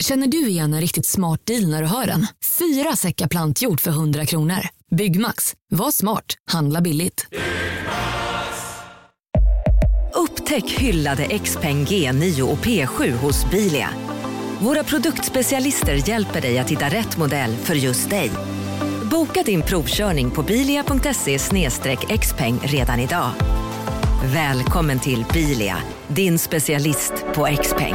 Känner du igen en riktigt smart deal när du hör den? Fyra säckar plantjord för 100 kronor. Byggmax. Var smart. Handla billigt. Upptäck hyllade XPeng G9 och P7 hos Bilia. Våra produktspecialister hjälper dig att hitta rätt modell för just dig. Boka din provkörning på bilia.se xpeng redan idag. Välkommen till Bilia, din specialist på XPeng.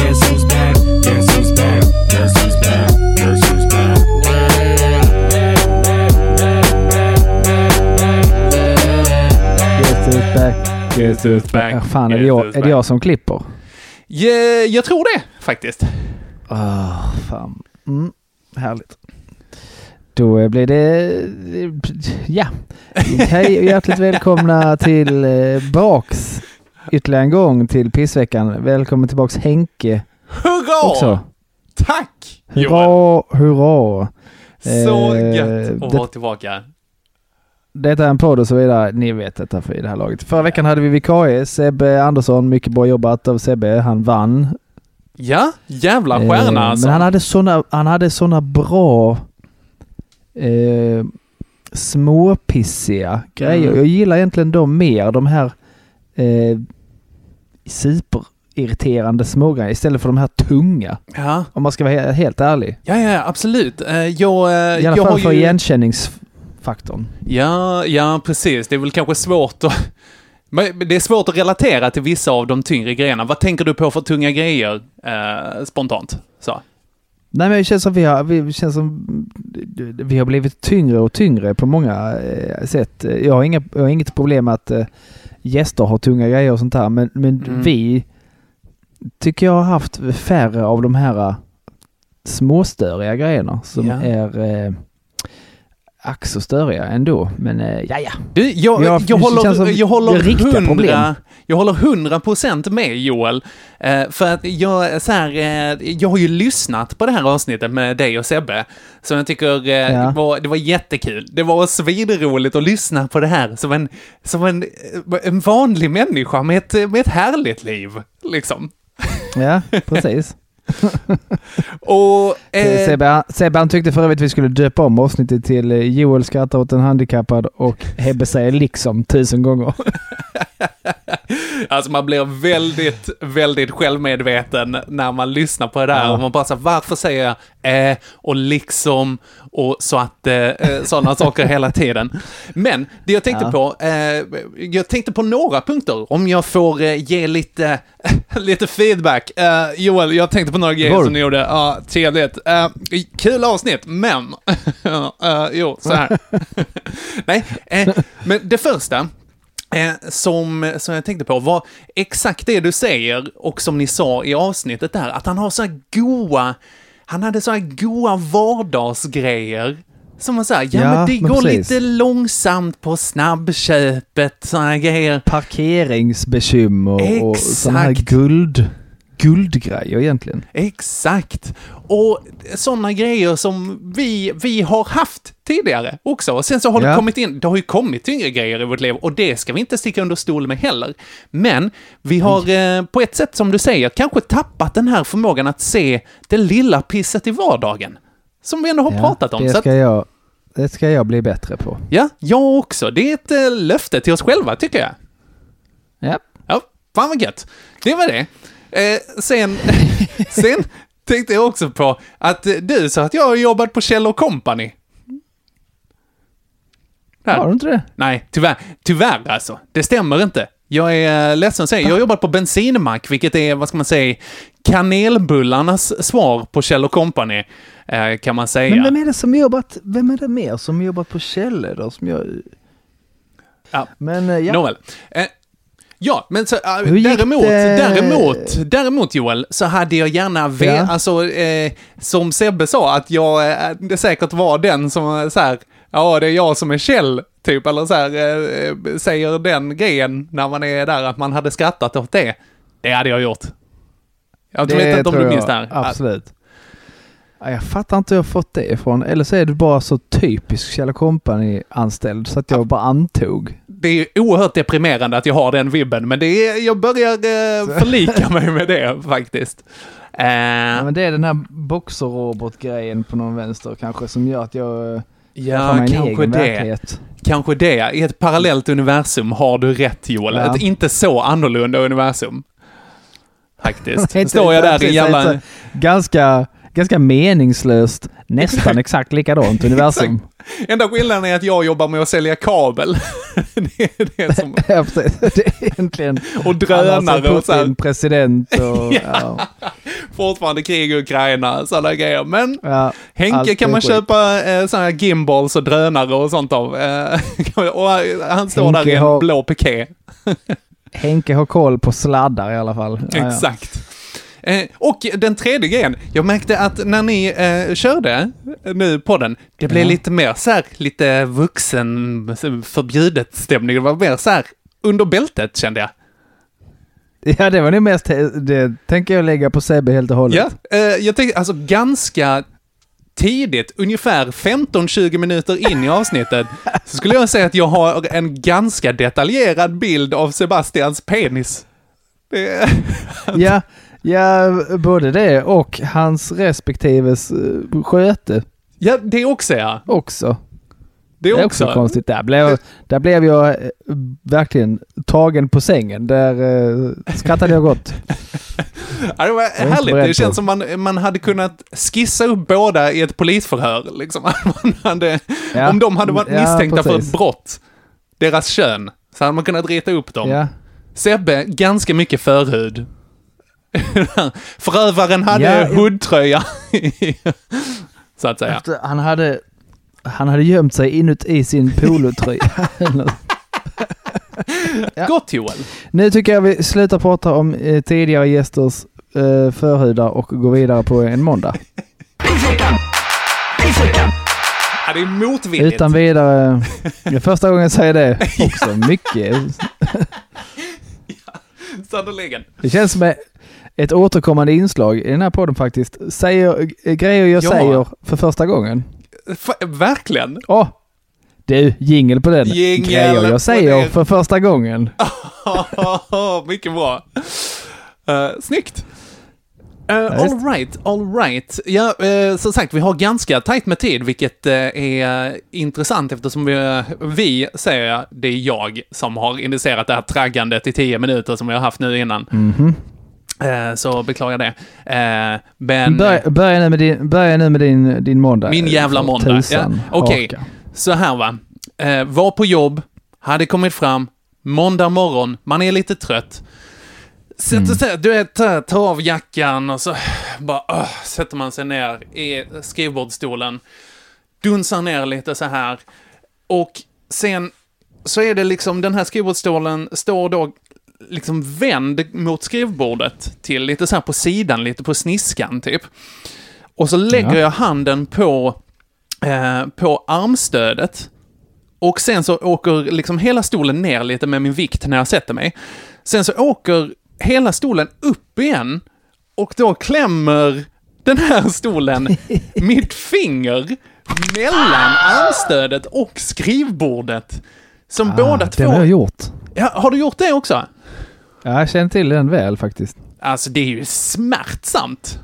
Guess who's back. Ja, fan, är det, jag, är det jag som klipper? Ja, jag tror det faktiskt. Ah, fan. Mm, härligt. Då blir det... Ja. Hej och hjärtligt välkomna till eh, ytterligare en gång till pissveckan. Välkommen tillbaks Henke Hurra! också. Tack! Joel. Hurra, hurra. Så Eh, gött att vara tillbaka. Detta är en podd och så vidare. Ni vet detta för i det här laget. Förra veckan hade vi vikarie. Sebbe Andersson. Mycket bra jobbat av Sebbe. Han vann. Ja, jävla Eh, stjärna alltså. Men han hade såna, han hade såna bra eh, småpissiga grejer. Mm. Jag gillar egentligen dem mer. De här eh, superirriterande smågrejerna istället för de här tunga. Ja, Om man ska vara he- helt ärlig. ja, ja absolut. Eh, Jag, eh, I alla jag fall har för ju... igenkänningsfaktorn. Ja, ja, precis. Det är väl kanske svårt att... Det är svårt att relatera till vissa av de tyngre grejerna. Vad tänker du på för tunga grejer eh, spontant? Så. Nej men det känns som vi har, vi känns som vi har blivit tyngre och tyngre på många eh, sätt. Jag har, inga, jag har inget problem med att eh, gäster har tunga grejer och sånt här men, men Mm. vi tycker jag har haft färre av de här eh, småstöriga grejerna som Ja. är eh, ack så störiga ändå. Men eh, ja ja. Du, jag, Ja, jag, känns håller, jag håller riktiga hundra, problem. jag håller hundra procent med Joel. Eh, för att jag, så här, eh, jag har ju lyssnat på det här avsnittet med dig och Sebbe. Så jag tycker eh, Ja. det, var, det var jättekul. Det var svinroligt att lyssna på det här som en, som en, en vanlig människa med ett, med ett härligt liv. Liksom. Ja, precis. Och... Eh, Sebbe, han- Sebbe han tyckte för övrigt vi skulle döpa om avsnittet till eh, Joel skrattar åt en handikappad och Hebbe säger liksom tusen gånger. Alltså man blir väldigt, väldigt självmedveten när man lyssnar på det där. Ja. Och man bara så här, varför säger jag eh och liksom och så att eh, eh, sådana saker hela tiden. Men det jag tänkte Ja. på, eh, jag tänkte på några punkter, om jag får eh, ge lite, lite feedback. Eh, Joel, jag tänkte på några grejer Var. som ni gjorde. Ja, trevligt. Eh, kul avsnitt, men... jo, så här. Nej, men det första, som, som jag tänkte på var exakt det du säger och som ni sa i avsnittet där, att han har så här goa, han hade så här goa vardagsgrejer. Som så här, ja, Ja, men det men går precis. lite långsamt på snabbköpet, här grejer. Parkeringsbekymmer och sådana här Exakt. guld, guldgrejer egentligen. Exakt. Och sådana grejer som vi, vi har haft tidigare också. Och sen så har det Ja. kommit in, det har ju kommit tyngre grejer i vårt liv och det ska vi inte sticka under stol med heller. Men vi har eh, på ett sätt som du säger kanske tappat den här förmågan att se det lilla pisset i vardagen. Som vi ändå har Ja, pratat om. Det ska, jag, det ska jag bli bättre på. ja, jag också. Det är ett eh, löfte till oss själva, tycker jag. Ja. Ja, fan vad gött. Det var det. Eh, sen, sen tänkte jag också på att eh, du sa att jag har jobbat på Kjell Company. Där. Har du inte det? Nej, tyvärr. Tyvärr alltså. Det stämmer inte. Jag är eh, ledsen att säga. Jag har jobbat på bensinmack, vilket är, vad ska man säga, kanelbullarnas svar på Kjell Company, eh, kan man säga. Men vem är det som jobbat, vem är det mer som jobbat på Kjelle då? Som jag... Ja. Men ja. Nåväl. Ja, men så, äh, däremot, det? däremot, däremot Joel, så hade jag gärna ve- Ja. alltså, eh, som Sebbe sa, att jag eh, säkert var den som så här, Ja, det är jag som är Kjell, typ, eller så här, eh, säger den grejen när man är där, att man hade skrattat åt det. Det hade jag gjort. Jag vet inte om du minns det här. Absolut. Ja, Jag fattar inte hur jag fått det ifrån. Eller så är du bara så typisk Kjell Company-anställd så att jag bara antog. Det är oerhört deprimerande att jag har den vibben, men det är, jag börjar eh, förlika mig med det faktiskt. Eh, Ja, men det är den här boxerrobot-grejen på någon vänster kanske som gör att jag eh, ja, kanske det. verklighet. Kanske det. I ett parallellt universum har du rätt Joel. Ja. Ett inte så annorlunda universum. Faktiskt. Inte- Står jag där i jävla... Ganska, ganska meningslöst, nästan exakt likadant universum. Enda skillnaden är att jag jobbar med att sälja kabel. det är det som... Ja, precis. Det är egentligen... Och drönare och så här. President och... ja. Fortfarande krig i Ukraina, sådana grejer. Men Ja, Henke kan man skit. köpa eh, sådana här gimbals och drönare och sånt av. Eh, och han står där Henke i en har- blå piké. Henke har koll på sladdar i alla fall. Ja, ja. Exakt. Eh, och den tredje grejen, jag märkte att när ni eh, körde nu på den, det blev Ja. lite mer så här, lite vuxen, förbjudet stämning. Det var mer så här under bältet kände jag. Ja, det var nog mest, det tänker jag lägga på Sebbe helt och hållet. Ja, eh, jag tänkte alltså ganska tidigt, ungefär 15-20 minuter in i avsnittet, så skulle jag säga att jag har en ganska detaljerad bild av Sebastians penis. Det, Ja, ja, både det och hans respektives eh, sköte ja, det också ja. också. Det Det är också. också konstigt. Där blev, där blev jag eh, verkligen tagen på sängen. Där eh, skrattade jag gott. Ja, det var härligt. Det känns på. som man, man hade kunnat skissa upp båda i ett polisförhör. Liksom. Hade, Ja, Om de hade varit ja, misstänkta för precis. ett brott, deras kön, så hade man kunnat rita upp dem. Ja, Sebbe, ganska mycket förhud. Förövaren hade Ja, jag- hoodtröja. så att säga. efter, han, hade, han hade gömt sig inuti sin polotröja. Ja. Gott Joel. nu tycker jag vi slutar prata om eh, tidigare gästers eh, förhudar och går vidare på en måndag. Ja, det är motvilligt. Utan vidare. Det är första gången jag säger det också. Mycket. Sannerligen. Det känns som ett återkommande inslag i den här podden faktiskt. Säger grejer jag Ja. säger för första gången. F- verkligen. Åh! Du, jingel på den. Jingel grejer jag säger för första gången. Mycket bra. Uh, snyggt. Uh, Ja, all right, all right. Ja, eh, som sagt, vi har ganska tajt med tid, vilket eh, är intressant eftersom vi, vi, säger jag, det är jag som har initierat det här traggandet i tio minuter som vi har haft nu innan. Mhm. Eh, så beklagar det. Eh, men... Börja, börja nu med din, börja nu med din, din måndag. Min jävla måndag. Ja, okej. haka. Så här va. Eh, var på jobb, hade kommit fram, måndag morgon, man är lite trött. Sätter sig, du vet, tar tar av jackan och så bara öh, sätter man sig ner i skrivbordsstolen. Dunsar ner lite så här. Och sen så är det liksom, den här skrivbordsstolen står då liksom vänd mot skrivbordet till lite så här på sidan, lite på sniskan typ. Och så lägger Ja. jag handen på, eh, på armstödet. Och sen så åker liksom hela stolen ner lite med min vikt när jag sätter mig. Sen så åker hela stolen upp igen. Och då klämmer den här stolen mitt finger mellan armstödet och skrivbordet. Som båda Ah, Den två... har jag gjort. Ja, har du gjort det också? Ja, jag känner till den väl faktiskt. Alltså, det är ju smärtsamt.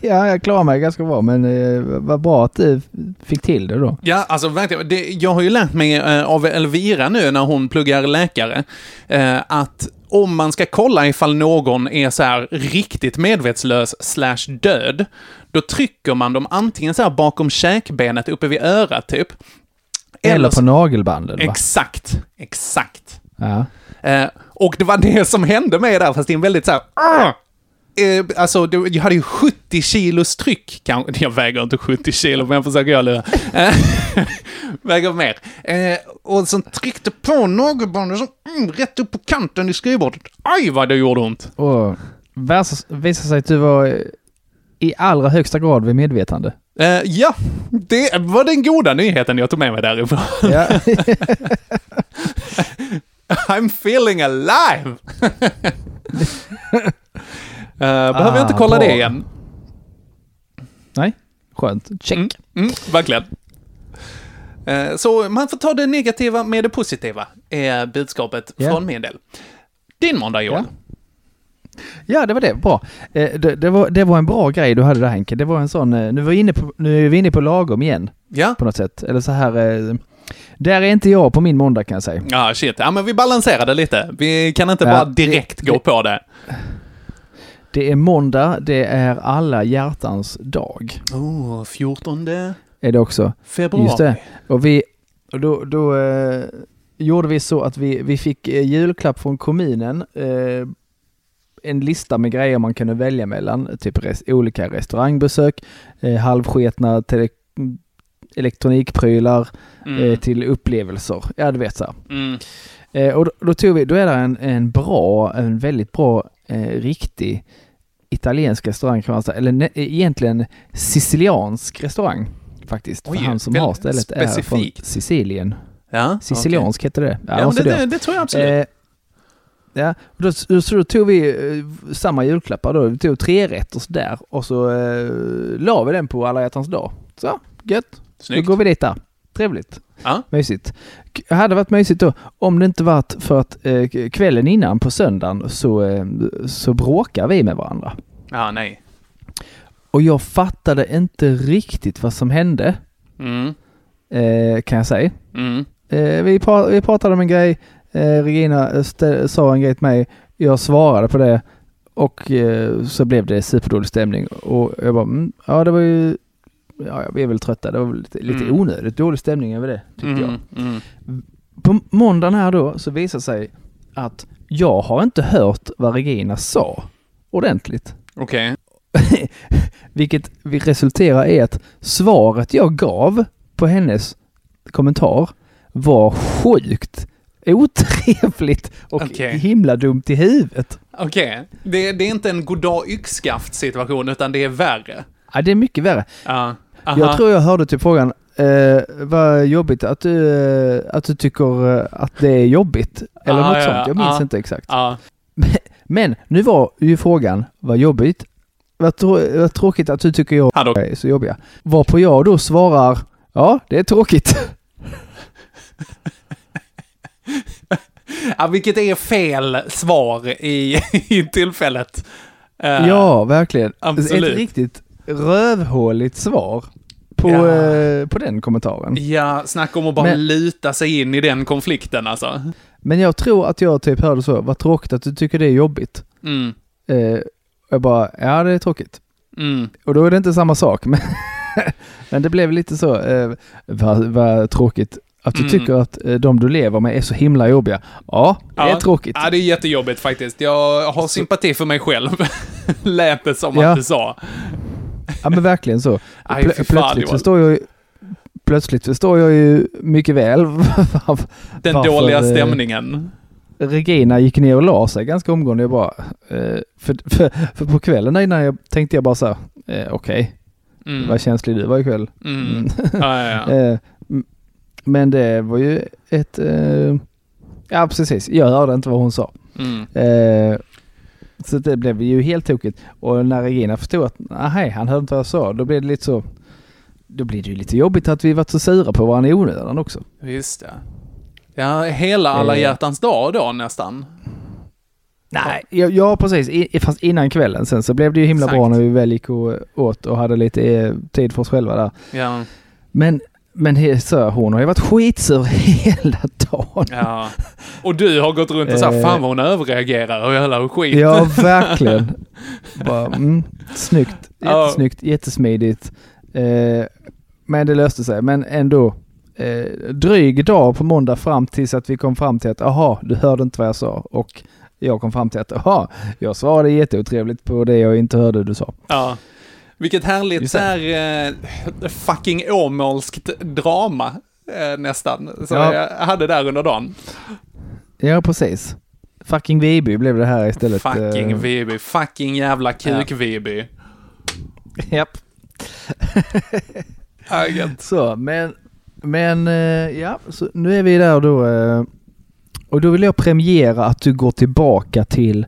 Ja, jag klarar mig ganska bra, men eh, vad bra att du fick till det då. Ja, alltså verkligen. Det, jag har ju lärt mig eh, av Elvira nu när hon pluggar läkare, eh, att om man ska kolla ifall någon är så här riktigt medvetslös slash död, då trycker man dem antingen så här bakom käkbenet uppe vid örat typ. Eller på så- nagelbanden va? Exakt, exakt. Ja. Och det var det som hände mig där, fast det är en väldigt så här... "Arr!" Eh, alltså, jag hade ju 70 kilos tryck, kanske. Jag väger inte 70 kilo, men jag försöker göra det. Eh, väger mer. Eh, och som tryckte på nagelbandet så, mm, rätt upp på kanten i skrivbordet. Aj, vad det gjorde ont! Värsta- visade sig att du var i allra högsta grad vid medvetande. Eh, ja, det var den goda nyheten jag tog med mig därifrån. Ja. I'm feeling alive! Eh, behöver jag inte Ah, kolla bra. det igen. Nej, skönt. Check. Mm, mm, verkligen. Eh, Så man får ta det negativa med det positiva, är budskapet Ja. från min del. Din måndag, Joel. Ja, det var det. Bra. Eh, det, det, var, det var en bra grej du hade där Henke. Det var en sån, nu, var vi inne på, nu är vi inne på lagom igen Ja. på något sätt. Eller så här, där är inte jag på min måndag kan jag säga. Ja, shit. Ja, men vi balanserade lite. Vi kan inte Ja, bara direkt det- gå på det. Det är måndag, det är alla hjärtans dag. Oh, 14 Är det också. februari. Just det. Och vi, och då, då eh, gjorde vi så att vi, vi fick eh, julklapp från kommunen. Eh, en lista med grejer man kunde välja mellan. Typ res, olika restaurangbesök, eh, halvsketna tele, elektronikprylar Mm. eh, till upplevelser. Ja, du vet så. Mm. Eh, och då, då tog vi, då är det en, en bra, en väldigt bra, eh, riktig italiensk restaurang kan man säga. Eller ne, egentligen siciliansk restaurang faktiskt. Oj, För han som har stället är från specifikt. Sicilien. Ja, Siciliansk heter det. Ja, men så det, det, det tror jag absolut. Eh, ja, då, så så då tog vi eh, samma julklappar då. Vi tog tre rätter där och så eh, la vi den på alla hjärtans dag. Så, gött. Snyggt. Då går vi dit där. Trevligt. Ja. Mysigt. K- hade varit mysigt då om det inte varit för att eh, kvällen innan på söndagen så, eh, så bråkar vi med varandra. Ja, nej. Och jag fattade inte riktigt vad som hände, Mm. eh, kan jag säga. Mm. Eh, vi, pra- vi pratade om en grej, eh, Regina stä- sa en grej till mig, jag svarade på det och eh, så blev det superdålig stämning. Och jag bara, mm, ja det var ju, ja vi är väl trötta, det var lite, lite Mm. onödigt dålig stämning över det, tyckte jag. Mm. Mm. På måndagen här då så visar sig att jag har inte hört vad Regina sa ordentligt. Okej. Vilket vi resulterar i att svaret jag gav på hennes kommentar var sjukt otrevligt och Okej. himla dumt i huvudet. Okej. Det, det är inte en goddag yxskaft situation, utan det är värre. Ja, det är mycket värre. Ja. Aha. Jag tror jag hörde typ frågan, eh, vad jobbigt att du, eh, att du tycker eh, att det är jobbigt. Eller Ah, något ja, sånt, jag minns ah. inte exakt. Ja. Men nu var ju frågan, vad jobbigt. Vad, trå- vad tråkigt att du tycker jag är så jobbiga. Varpå jag då svarar, ja det är tråkigt. ja, vilket är fel svar i, i tillfället. Eh, ja, verkligen. absolut. Ett riktigt rövhåligt svar på, Ja. eh, på den kommentaren. Ja, snacka om att bara Men- luta sig in i den konflikten alltså. Men jag tror att jag typ hörde så, vad tråkigt att du tycker det är jobbigt. Mm. Eh, jag bara, ja det är tråkigt. Mm. Och då är det inte samma sak. Men, men det blev lite så, eh, vad, vad tråkigt att du Mm. tycker att eh, de du lever med är så himla jobbiga. Ja, det är Ja. tråkigt. Ja, det är jättejobbigt faktiskt. Jag har sympati för mig själv. Lät det som Ja. att du sa. Ja men verkligen så. Aj, Plö- plötsligt förstår jag ju Plötsligt förstår jag ju mycket väl varför Den dåliga eh, stämningen. Regina gick ner och la sig ganska omgående. Jag bara, eh, för, för, för på kvällen innan jag tänkte jag bara så här, eh, okej, Mm. vad känslig du var ikväll. Mm. Mm. Ja, ja, ja. Men det var ju ett... Ja, precis. Jag hörde inte vad hon sa. Mm. Så det blev ju helt tokigt. Och när Regina förstod att nej, han hörde inte vad jag sa, då blev det lite så... Då blir det ju lite jobbigt att vi varit så sura på varandra i onödan också. Just det. Ja, hela alla Eh. hjärtans dag då nästan. Nej, ja, ja precis. I, fast innan kvällen sen så blev det ju himla bra Exakt. när vi väl gick och åt och hade lite eh, tid för oss själva där. Ja, Men, men he- så, hon har ju varit skitsur hela dagen. ja. Och du har gått runt och sagt Eh. fan vad hon överreagerar och jävla skit. Ja, verkligen. Bara, mm, snyggt. Jättesnyggt, jättesmidigt. Eh, men det löste sig. Men ändå eh, dryg dag på måndag fram tills att vi kom fram till att aha, du hörde inte vad jag sa. Och jag kom fram till att aha, jag svarade jätteotrevligt på det jag inte hörde du sa. Ja. Vilket härligt så här, eh, fucking åmålskt drama eh, nästan. Så Ja. jag hade där under dagen. Ja, precis. Fucking Viby blev det här istället. Fucking eh, Viby, fucking jävla kuk-Viby. Japp. Ja, gött. Så, men, men eh, ja, så nu är vi där då. eh, Och då vill jag premiera att du går tillbaka till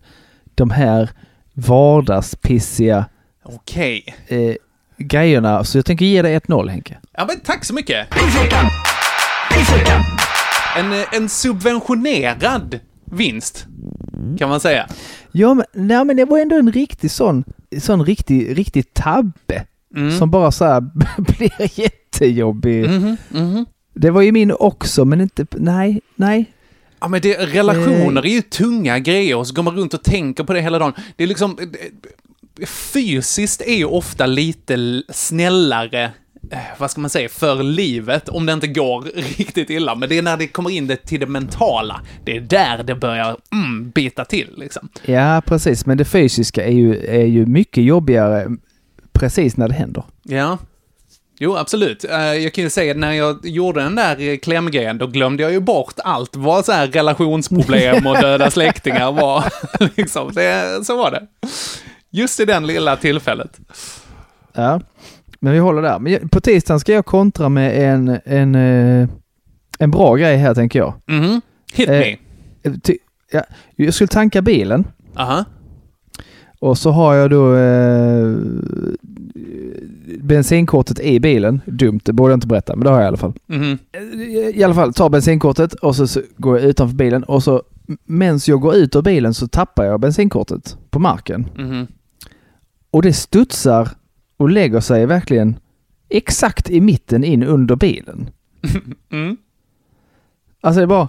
de här vardagspissiga Okej. eh, grejerna. Så jag tänker ge dig 1-0 Henke. Ja, men tack så mycket. En, eh, en subventionerad vinst, kan man säga. Ja, men, nej, men det var ändå en riktig sån, sån riktig, riktig tabbe. Mm. Som bara så här blir jättejobbig. Mhm, mhm. Det var ju min också, men inte, nej, nej. Ja, men det, relationer är ju tunga grejer och så går man runt och tänker på det hela dagen. Det är liksom... Fysiskt är ju ofta lite snällare, eh, vad ska man säga, för livet om det inte går riktigt illa. Men det är när det kommer in det till det mentala, det är där det börjar mm, bita till liksom. Ja, precis. Men det fysiska är ju, är ju mycket jobbigare precis när det händer. Ja. Jo, absolut. Eh, Jag kan ju säga att när jag gjorde den där eh, klämgrejen, då glömde jag ju bort allt vad så här relationsproblem och döda släktingar var. liksom. det, så var det. Just i den lilla tillfället. Ja, men vi håller där. Men på tisdagen ska jag kontra med en, en, eh, en bra grej här tänker jag. Mhm. Hit Eh, me. Eh, ty- Ja, jag skulle tanka bilen Aha. och så har jag då eh, bensinkortet i bilen. Dumt, det borde jag inte berätta, men det har jag i alla fall. Mhm. I alla fall, tar bensinkortet och så, så går jag utanför bilen och så medan jag går ut ur bilen så tappar jag bensinkortet på marken. Mhm. Och det studsar och lägger sig verkligen exakt i mitten in under bilen. Mm. Alltså det är bara.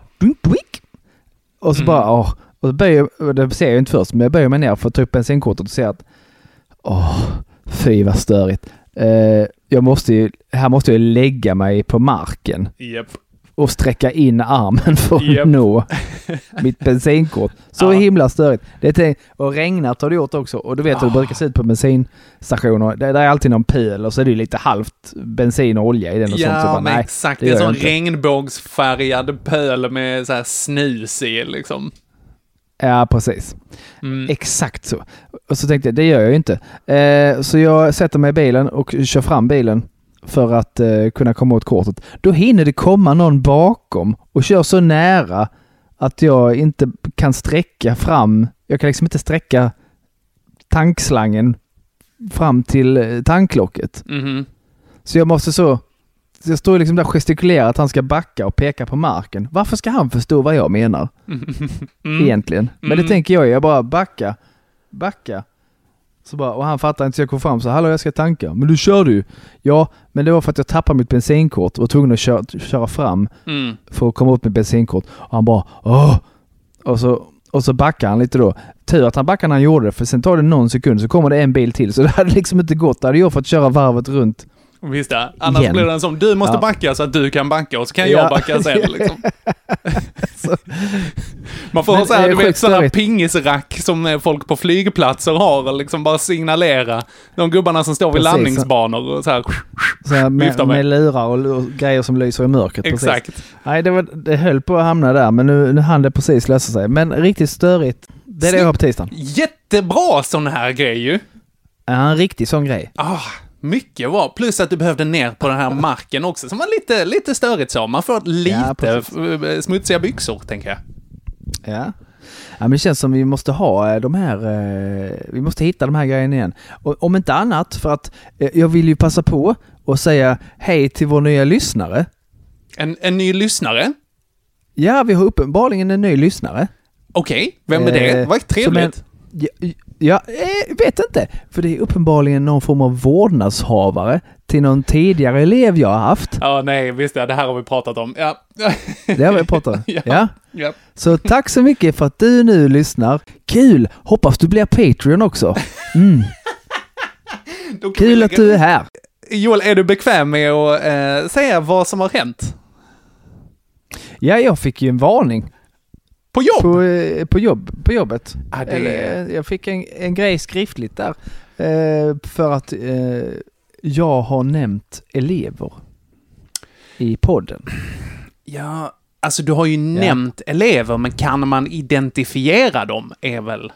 Och så Mm. bara åh. Och så böjer, det ser jag inte först, men jag böjer mig ner för att ta upp bensinkortet och ser att åh, fy vad störigt. Eh, jag måste ju, här måste jag lägga mig på marken Japp. Och sträcka in armen för att Japp. nå mitt bensinkort. Så Ja. himla störigt. Det är och regnat har det gjort också. Och du vet hur det Ah. brukar se ut på bensinstationer. Det, där är alltid någon pöl och så är det ju lite halvt bensin och olja i den och sånt. Så Ja, bara, men nej, exakt. det är en sån inte. regnbågsfärgad pöl med så här snus i, liksom. Ja, precis. Mm. Exakt så. Och så tänkte jag, det gör jag ju inte. Eh, så jag sätter mig i bilen och kör fram bilen för att eh, kunna komma åt kortet. Då hinner det komma någon bakom och kör så nära att jag inte kan sträcka fram. Jag kan liksom inte sträcka tankslangen fram till eh, tanklocket. Mhm. Så jag måste så... Jag står liksom där och gestikulerar att han ska backa och peka på marken. Varför ska han förstå vad jag menar? Mm. egentligen. Men Mm. det tänker jag, jag bara backa, backa. Så bara, och han fattar inte så jag kom fram så hallå jag ska tanka. Men du körde ju. Ja, men det var för att jag tappade mitt bensinkort och var tvungen att köra, köra fram Mm. för att komma åt mitt bensinkort. Och han bara åh! Och så, och så backar han lite då. Tur att han backade när han gjorde det för sen tar det någon sekund så kommer det en bil till. Så det hade liksom inte gått. Då hade jag fått köra varvet runt. Visst det. Annars Igen. blir det en sån, du måste Ja. backa så att du kan backa och så kan Ja. jag backa sen liksom. Man får Men så här, du vet, sådana pingisrack som eh, folk på flygplatser har och liksom bara signalera. De gubbarna som står vid Precis. landningsbanor och så här. Så här med, med. lurar och, grejer som lyser i mörkret. precis. Exakt. Nej, det, var, det höll på att hamna där, men nu, nu hann det precis lösa sig. Men riktigt störigt. Det är det jag har på tisdagen. Jättebra sån här grej ju. Ja, en riktig sån grej. Ah, mycket bra. Plus att du behövde ner på den här marken också, som var lite, lite störigt så. Man får lite precis. eh, smutsiga byxor, tänker jag. Ja. Ja, men det känns som vi måste ha eh, de här, eh, vi måste hitta de här grejerna igen. Och, om inte annat för att jag vill ju passa på och säga hej till vår nya lyssnare. En, en ny lyssnare. Ja, vi har uppenbarligen en ny lyssnare. Okej, vem är det? Eh, Vad trevligt. Ja, ja eh, vet inte. För det är uppenbarligen någon form av vårdnadshavare till någon tidigare elev jag har haft. Ja, nej, visst det. Det här har vi pratat om. Ja. Det har vi pratat om. Ja. ja. ja. Så tack så mycket för att du nu lyssnar. Kul! Hoppas du blir Patreon också. Mm. Kul att du är här. Joel, är du bekväm med att eh, säga vad som har hänt? Ja, jag fick ju en varning På jobb? på, eh, på, jobb, på jobbet. Ja, det- eh, jag fick en, en grej skriftligt där. Eh, för att jag har nämnt elever i podden. Ja, alltså du har ju nämnt elever, men kan man identifiera dem är väl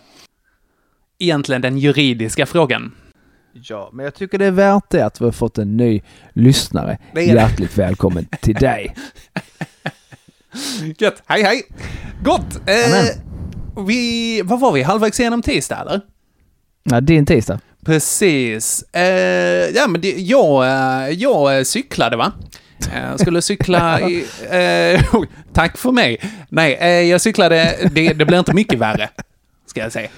egentligen den juridiska frågan. Ja, men jag tycker det är värt det att vi har fått en ny lyssnare. Hjärtligt välkommen till dig. Gött. Hej, hej. Gott. Eh, vi, vad var vi? Halvvägs igenom tisdag, eller? Ja, din tisdag. Precis. Eh, ja, men det, jag, eh, jag eh, cyklade, va? Eh, Jag skulle cykla i... Eh, tack för mig. Nej, eh, jag cyklade... Det, det blir inte mycket värre, ska jag säga.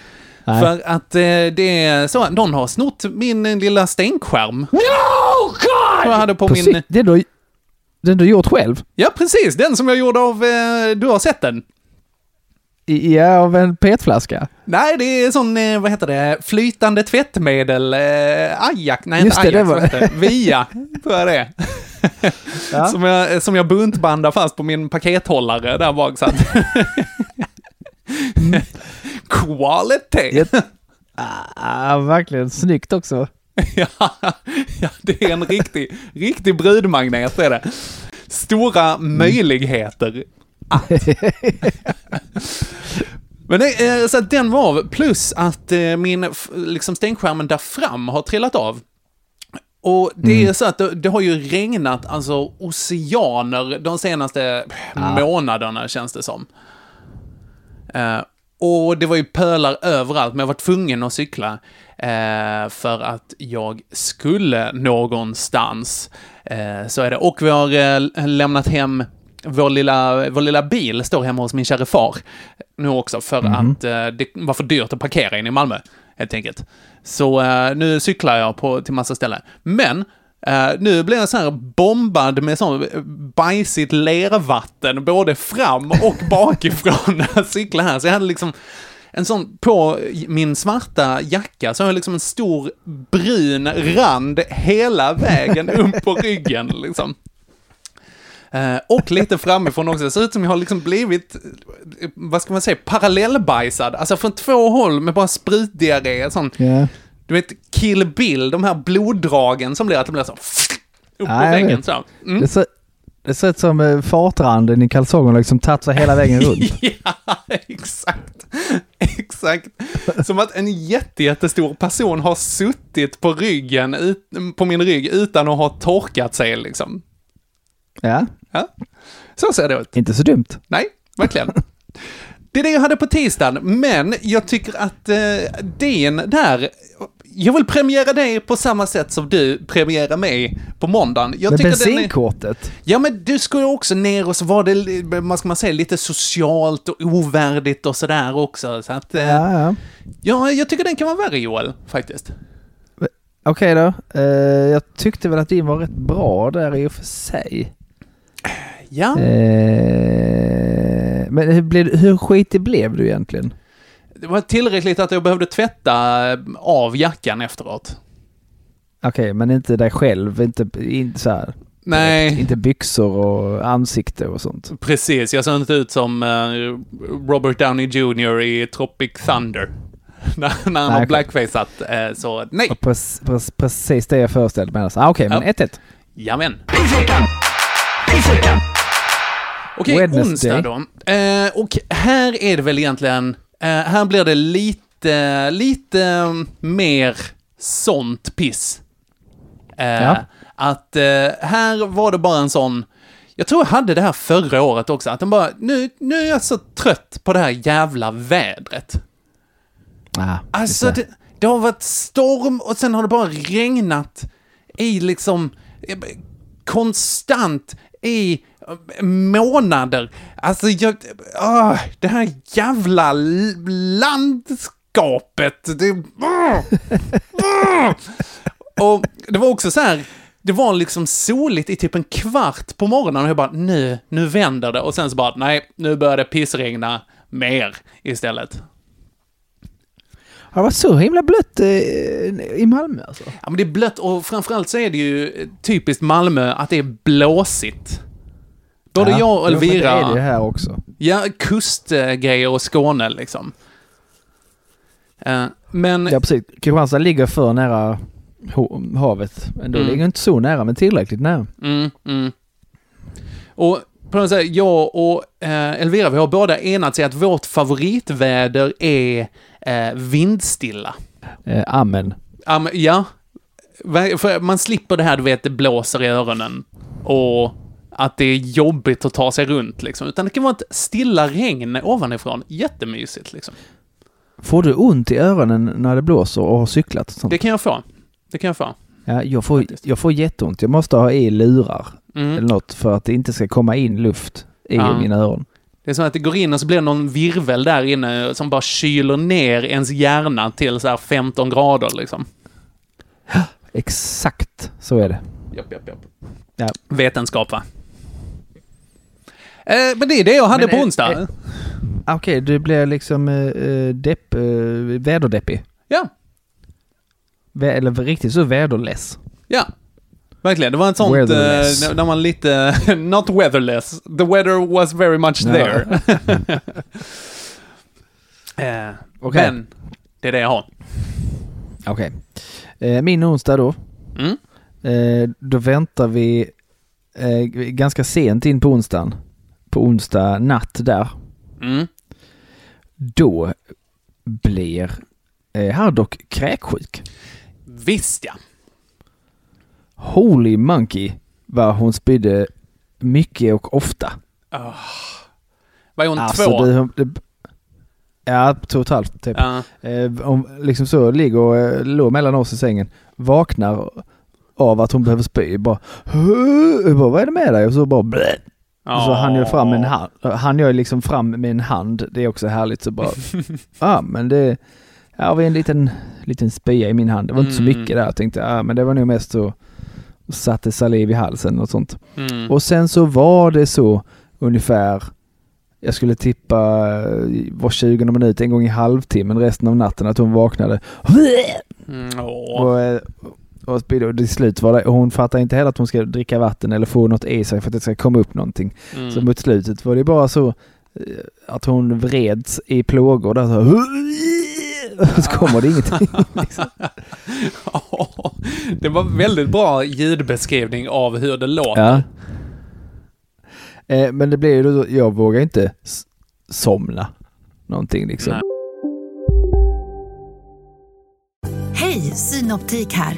Nej. För att eh, det är så någon har snott min eh, lilla stänkskärm. No, God! Jag hade på Precis, min... det du, den du gjort själv? Ja, precis. Den som jag gjorde av... Eh, du har sett den? Ja, av en petflaska? Nej, det är sån, eh, vad heter det, flytande tvättmedel, eh, Ajax, nej Just inte det, det Ajax, var- det? Via, tror jag det är. Ja. Som, jag, som jag buntbandar fast på min pakethållare där bak så att... Quality! Jätte- Ah, verkligen snyggt också. ja, ja, det är en riktig, riktig brudmagnet är det. Stora möjligheter. Att. Men det, eh, så att den var av, plus att eh, min, liksom stänkskärmen där fram har trillat av. Och det är så att det, det har ju regnat alltså oceaner de senaste månaderna känns det som. Eh, och det var ju pölar överallt, men jag var tvungen att cykla eh, för att jag skulle någonstans. Eh, så är det. Och vi har eh, lämnat hem vår lilla, vår lilla bil, står hemma hos min kära far nu också, för att eh, det var för dyrt att parkera in i Malmö, helt enkelt. Så eh, nu cyklar jag på, till massa ställen. Men Uh, nu blir jag så här bombad med sån bajsigt lervatten både fram och bakifrån när jag cyklar här. Så jag hade liksom en sån, på min svarta jacka så har jag liksom en stor brun rand hela vägen upp på ryggen liksom. Uh, och lite framifrån också. Det ser ut som jag har liksom blivit, eh, vad ska man säga, parallellbajsad. Alltså från två håll med bara sprutdiarré. Sån, Yeah du vet, Kill Bill, de här bloddragen som blir att det blir så upp på väggen så. Mm. Det, ser, det ser ut som eh, fartranden i kalsongerna liksom tagit sig hela vägen runt. ja, exakt. Exakt. Som att en jätte, jättestor person har suttit på ryggen, ut, på min rygg, utan att ha torkat sig liksom. Ja, Ja. Så ser det ut. inte så dumt. Nej, verkligen. Det är det jag hade på tisdagen, men jag tycker att eh, din där, jag vill premiera dig på samma sätt som du premierar mig på måndagen. Jag tycker den är, bensinkortet? Ja, men du skulle också ner och så var det, vad ska man säga, lite socialt och ovärdigt och sådär också. Så att, eh, ja. Ja, ja. jag tycker den kan vara värre Joel, faktiskt. Okej då. Eh, jag tyckte väl att din var rätt bra där i och för sig. Ja. Eh, men hur, blev, hur skitig blev du egentligen? Det var tillräckligt att jag behövde tvätta eh, av jackan efteråt. Okej, men inte dig själv, inte, inte så här. Nej. Inte byxor och ansikte och sånt. Precis, jag såg inte ut som eh, Robert Downey Jr. i Tropic Thunder. när han har okej. blackfaceat, uh, så nej. Och prec- prec- precis det jag föreställde mig. Ah, Okej, men Ja. 1-1. Jamen. Okej, Wednesday. onsdag då. Eh, och här är det väl egentligen, eh, här blir det lite, lite mer sånt piss. Eh, Ja. Att eh, här var det bara en sån, jag tror jag hade det här förra året också, att den bara, nu, nu är jag så trött på det här jävla vädret. Ah, Alltså, det. det, har varit storm och sen har det bara regnat i liksom eh, konstant i månader. Alltså, jag, ah, det här jävla landskapet. Det, ah, ah. Och det var också så här, det var liksom soligt i typ en kvart på morgonen och jag bara, nu, nu vänder det. Och sen så bara, nej, nu börjar det pissregna mer istället. Det varit så himla blött eh, i Malmö alltså? Ja, men det är blött och framförallt så är det ju typiskt Malmö att det är blåsigt. Både jag och jo, men Det är det Elvira, här också. ja, kustgrejer och Skåne liksom. Eh, men, Ja, precis. Kristianstad ligger för nära havet. Men då Mm. ligger inte så nära, men tillräckligt nära. mm, mm. Och på något sätt, jag och eh, Elvira, vi har båda enats i att vårt favoritväder är eh, vindstilla. Eh, amen. Ja, men- ja, För man slipper det här, du vet, det blåser i öronen. Och att det är jobbigt att ta sig runt, liksom. Utan det kan vara ett stilla regn ovanifrån. Jättemysigt, liksom. Får du ont i öronen när det blåser och har cyklat? Och sånt? Det kan jag få. Det kan jag få. Ja, jag, får, jag får jätteont. Jag måste ha i lurar Mm. eller något för att det inte ska komma in luft i Ja. mina öron. Det är som att det går in och så blir det någon virvel där inne som bara kyler ner ens hjärna till så här 15 grader, liksom. Exakt så är det. Japp, japp, japp. Ja. Vetenskap, va? Eh, men det är det jag hade Men på är- onsdag. är- Ah, Okej, du blir liksom eh, eh, depp, eh, väderdeppig. Ja, Vä- eller riktigt så väderless. ja. Verkligen, det var ett sånt eh, när- man lite, not weatherless, the weather was very much Ja. there. eh, Okej. Men, det är det jag har. Okej. Eh, min onsdag då. Mm. Eh, då väntar vi eh, ganska sent in på onsdagen. På onsdag natt där. Mm. Då blir eh, Hardock kräksjuk. Visst ja. Holy monkey vad hon spydde mycket och ofta. Var hon Alltså, två? det, det, ja, två och ett halvt typ. Ja. Eh, hon liksom så ligger och eh, låg mellan oss i sängen. Vaknar av att hon behöver spy. Bara, bara vad är det med dig? Och så bara blä. Och så han gör fram en hand. Han gör liksom fram med en hand. Det är också härligt. Så bara, ja men det ja, har vi en liten, liten spya i min hand. Det var inte så Mm. mycket där. Jag tänkte, ja men det var nog mest så satte saliv i halsen och sånt. Mm. Och sen så var det så ungefär, jag skulle tippa eh, var 20 minut, en gång i halvtimmen resten av natten att hon vaknade. Mm, åh. Och, eh, och, till slut var det, och hon fattar inte heller att hon ska dricka vatten eller få något i sig för att det ska komma upp någonting. Mm. Så mot slutet var det bara så eh, att hon vreds i plågor där så, och så kommer det ingenting. Liksom. Ja, det var väldigt bra ljudbeskrivning av hur det låter. Ja. Eh, men det blev ju då, jag vågar inte somna någonting liksom. Nej. Hej, Synoptik här.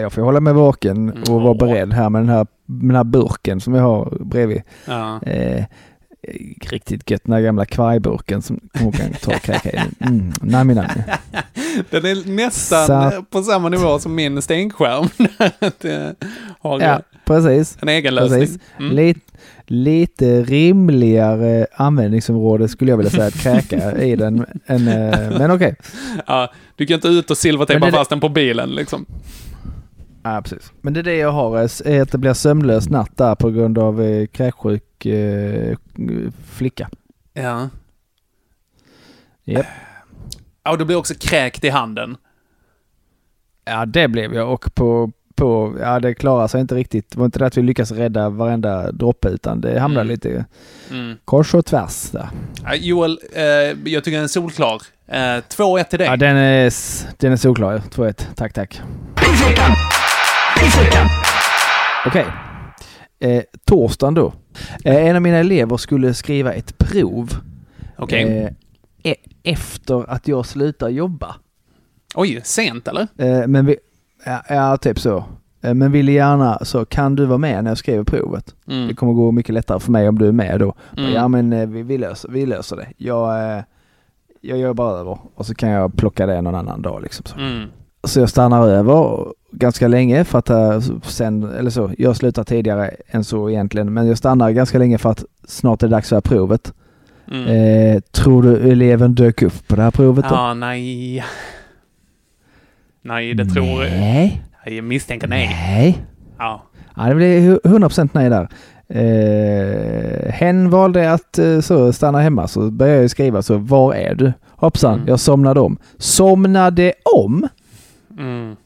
jag får hålla mig vaken och vara beredd här med den här, med den här burken som jag har bredvid. Ja. Eh, riktigt gött, den här gamla kvargburken som hon kan ta och kräka i. Mm, nami nami. Den är nästan Så- på samma nivå som min har Ja, precis. en egen lösning. Precis. Mm. Lite, lite rimligare användningsområde skulle jag vilja säga att kräka i den. Än, eh, men okej. Ja, du kan inte ut och silvertejpa fast den på bilen liksom. Ja, precis. Men det är det jag har, är att det blir sömnlös natt där på grund av eh, kräksjuk eh, flicka. Ja. Japp. Ja, och du blir också kräkt i handen. Ja, det blev jag och på, på ja det klarar sig inte riktigt. Det var inte det att vi lyckas rädda varenda droppe utan det hamnade Mm. lite Mm. kors och tvärs där. Ja, Joel, eh, jag tycker den är solklar. Eh, 2-1 till dig. Ja, den är, den är solklar. 2-1. Tack, tack. Okej. Eh, torsdagen då. Eh, en av mina elever skulle skriva ett prov. Okej. Eh, e- efter att jag slutar jobba. Oj, sent eller? Eh, men vi, ja, ja, typ så. Eh, men ville gärna så, kan du vara med när jag skriver provet? Mm. Det kommer gå mycket lättare för mig om du är med då. Mm. Ja men eh, vi, vi, löser, vi löser det. Jag, eh, jag gör bara över och så kan jag plocka det någon annan dag liksom. Så, Mm. Så jag stannar över ganska länge för att eh, sen, eller så, jag slutar tidigare än så egentligen, men jag stannar ganska länge för att snart är det dags för provet. Mm. Eh, tror du eleven dök upp på det här provet då? Ja, nej. Nej, det tror jag. Nej. Jag misstänker nej. Nej. Ja. Ja, det blir hu- 100% nej där. Eh, hen valde att eh, så stanna hemma så började jag skriva så var är du? Hoppsan, Mm. jag somnade om. Somnade om? Mm.